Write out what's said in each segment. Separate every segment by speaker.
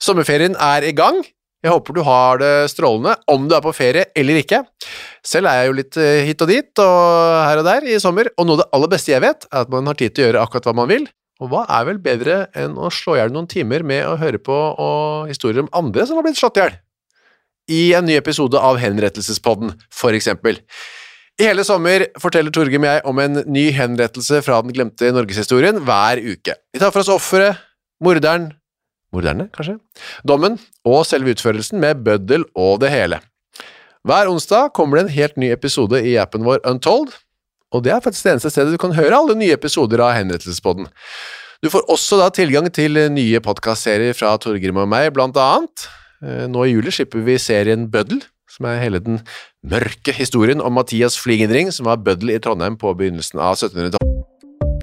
Speaker 1: Sommerferien er i gang. Jeg håper du har det strålende, om du er på ferie eller ikke. Selv er jeg jo litt eh, hit og dit og her og der i sommer, og noe av det aller beste jeg vet, er at man har tid til å gjøre akkurat hva man vil. Og hva er vel bedre enn å slå i hjel noen timer med å høre på historier om andre som har blitt slått i hjel? I en ny episode av Henrettelsespodden, for eksempel. I hele sommer forteller Torgrim jeg om en ny henrettelse fra den glemte norgeshistorien hver uke. Vi tar for oss offeret, morderen, morderne, kanskje, dommen og selve utførelsen med bøddel og det hele. Hver onsdag kommer det en helt ny episode i appen vår Untold, og det er faktisk det eneste stedet du kan høre alle nye episoder av Henrettelsespodden. Du får også da tilgang til nye podkastserier fra Torgrim og meg, blant annet. Eh, Nå i juli slipper vi serien Bøddel, som er hele den mørke historien om Mathias Fligenring, som var bøddel i Trondheim på begynnelsen av 1700-tallet.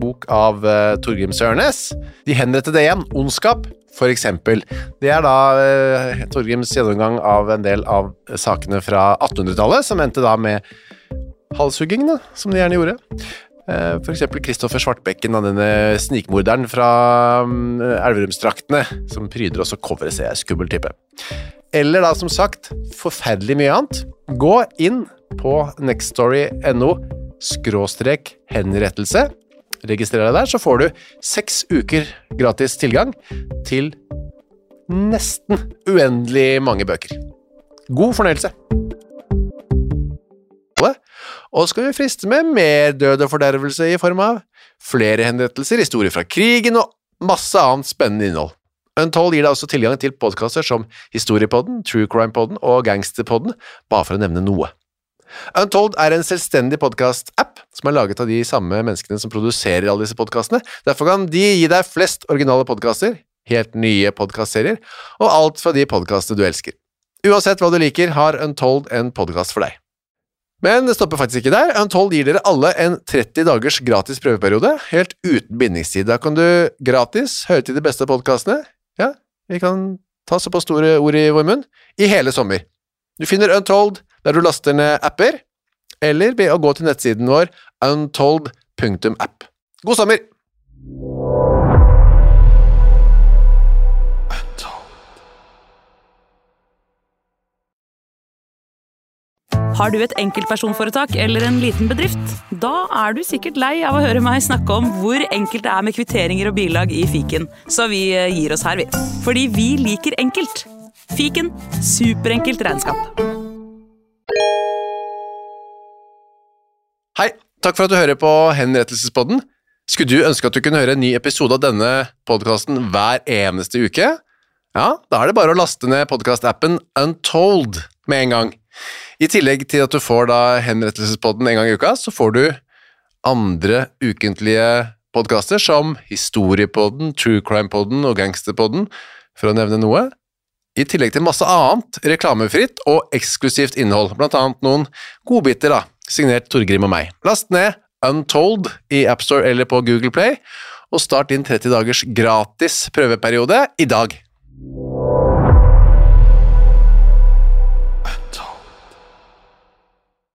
Speaker 1: bok av uh, Torgrim Sørnes. De henrettede igjen, Ondskap, eksempel. Det er da uh, Torgrims gjennomgang av en del av sakene fra 1800-tallet, som endte da med halshugging, da, som de gjerne gjorde. Uh, for eksempel Kristoffer Svartbekken, da, denne snikmorderen fra um, Elverumsdraktene, som pryder også coveret, ser jeg, skummel type. Eller da, som sagt, forferdelig mye annet. Gå inn på nextstory.no skråstrek henrettelse registrer deg der, så får du seks uker gratis tilgang til nesten uendelig mange bøker. God fornøyelse! Og skal vi friste med mer død og fordervelse i form av flere henrettelser, historier fra krigen og masse annet spennende innhold. Untold gir deg også tilgang til podkaster som Historiepodden, True Crime-podden og Gangsterpodden, bare for å nevne noe. Untold er en selvstendig podkast-app som er laget av de samme menneskene som produserer alle disse podkastene. Derfor kan de gi deg flest originale podkaster, helt nye podkastserier, og alt fra de podkastene du elsker. Uansett hva du liker, har Untold en podkast for deg. Men det stopper faktisk ikke der. Untold gir dere alle en 30 dagers gratis prøveperiode, helt uten bindingstid. Da kan du gratis høre til de beste podkastene, ja, vi kan ta såpass store ord i vår munn, i hele sommer. Du finner Untold der du laster ned apper, eller ved å gå til nettsiden vår untold.app. God sommer!
Speaker 2: Har du et enkeltpersonforetak eller en liten bedrift? Da er du sikkert lei av å høre meg snakke om hvor enkelt det er med kvitteringer og bilag i fiken, så vi eh, gir oss her, vi. Fordi vi liker enkelt. Fiken superenkelt regnskap.
Speaker 1: Takk for at du hører på Henrettelsespodden. Skulle du ønske at du kunne høre en ny episode av denne podkasten hver eneste uke? Ja, da er det bare å laste ned podkastappen Untold med en gang. I tillegg til at du får da Henrettelsespodden en gang i uka, så får du andre ukentlige podkaster som Historiepodden, True Crime-podden og Gangsterpodden, for å nevne noe. I tillegg til masse annet reklamefritt og eksklusivt innhold, blant annet noen godbiter, da, signert Torgrim og meg. Last ned Untold i AppStore eller på Google Play, og start din 30 dagers gratis prøveperiode i dag.